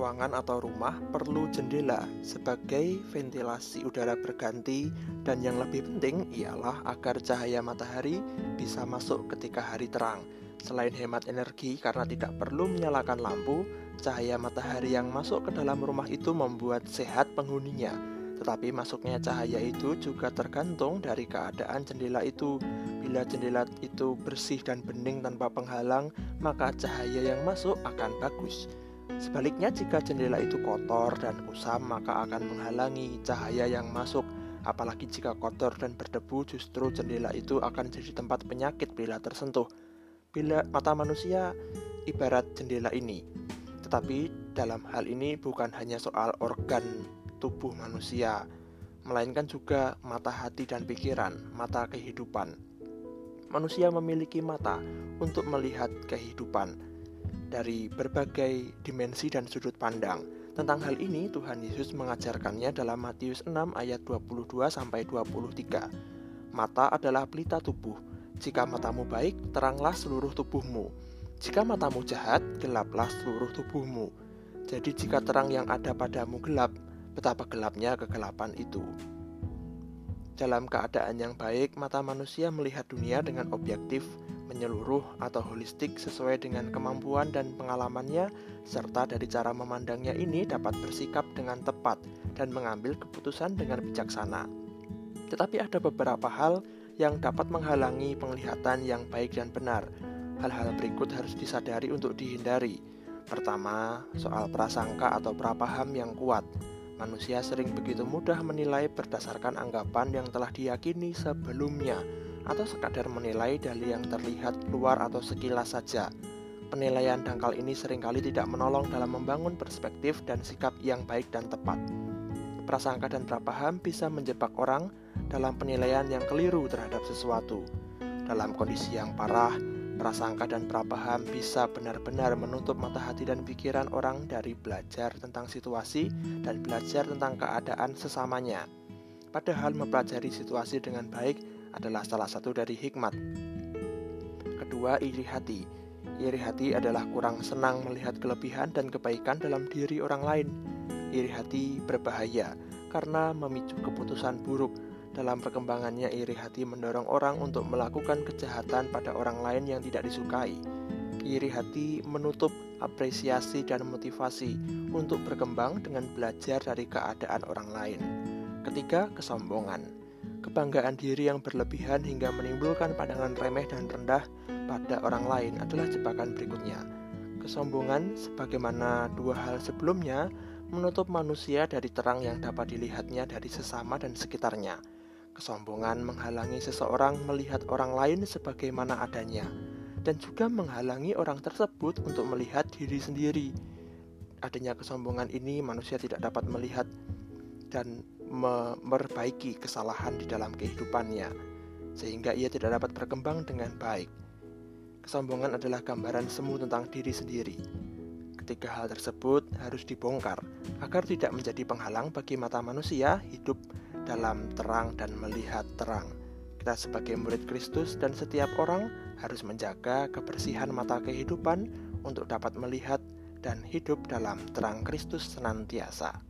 ruangan atau rumah perlu jendela sebagai ventilasi udara berganti dan yang lebih penting ialah agar cahaya matahari bisa masuk ketika hari terang. Selain hemat energi karena tidak perlu menyalakan lampu, cahaya matahari yang masuk ke dalam rumah itu membuat sehat penghuninya. Tetapi masuknya cahaya itu juga tergantung dari keadaan jendela itu. Bila jendela itu bersih dan bening tanpa penghalang, maka cahaya yang masuk akan bagus. Sebaliknya, jika jendela itu kotor dan kusam, maka akan menghalangi cahaya yang masuk. Apalagi jika kotor dan berdebu, justru jendela itu akan jadi tempat penyakit bila tersentuh. Bila mata manusia ibarat jendela ini, tetapi dalam hal ini bukan hanya soal organ tubuh manusia, melainkan juga mata hati dan pikiran, mata kehidupan. Manusia memiliki mata untuk melihat kehidupan dari berbagai dimensi dan sudut pandang. Tentang hal ini Tuhan Yesus mengajarkannya dalam Matius 6 ayat 22 sampai 23. Mata adalah pelita tubuh. Jika matamu baik, teranglah seluruh tubuhmu. Jika matamu jahat, gelaplah seluruh tubuhmu. Jadi jika terang yang ada padamu gelap, betapa gelapnya kegelapan itu. Dalam keadaan yang baik, mata manusia melihat dunia dengan objektif, menyeluruh atau holistik sesuai dengan kemampuan dan pengalamannya, serta dari cara memandangnya ini dapat bersikap dengan tepat dan mengambil keputusan dengan bijaksana. Tetapi ada beberapa hal yang dapat menghalangi penglihatan yang baik dan benar. Hal-hal berikut harus disadari untuk dihindari. Pertama, soal prasangka atau prapaham yang kuat. Manusia sering begitu mudah menilai berdasarkan anggapan yang telah diyakini sebelumnya atau sekadar menilai dari yang terlihat luar atau sekilas saja. Penilaian dangkal ini sering kali tidak menolong dalam membangun perspektif dan sikap yang baik dan tepat. Prasangka dan prapaham bisa menjebak orang dalam penilaian yang keliru terhadap sesuatu. Dalam kondisi yang parah, prasangka dan prapaham bisa benar-benar menutup mata hati dan pikiran orang dari belajar tentang situasi dan belajar tentang keadaan sesamanya. Padahal mempelajari situasi dengan baik adalah salah satu dari hikmat. Kedua, iri hati. Iri hati adalah kurang senang melihat kelebihan dan kebaikan dalam diri orang lain. Iri hati berbahaya karena memicu keputusan buruk dalam perkembangannya, iri hati mendorong orang untuk melakukan kejahatan pada orang lain yang tidak disukai. Iri hati menutup apresiasi dan motivasi untuk berkembang dengan belajar dari keadaan orang lain. Ketiga, kesombongan. Kebanggaan diri yang berlebihan hingga menimbulkan pandangan remeh dan rendah pada orang lain adalah jebakan berikutnya. Kesombongan, sebagaimana dua hal sebelumnya, menutup manusia dari terang yang dapat dilihatnya dari sesama dan sekitarnya. Kesombongan menghalangi seseorang melihat orang lain sebagaimana adanya, dan juga menghalangi orang tersebut untuk melihat diri sendiri. Adanya kesombongan ini, manusia tidak dapat melihat dan memperbaiki kesalahan di dalam kehidupannya, sehingga ia tidak dapat berkembang dengan baik. Kesombongan adalah gambaran semu tentang diri sendiri. Ketiga hal tersebut harus dibongkar agar tidak menjadi penghalang bagi mata manusia hidup dalam terang dan melihat terang. Kita sebagai murid Kristus dan setiap orang harus menjaga kebersihan mata kehidupan untuk dapat melihat dan hidup dalam terang Kristus senantiasa.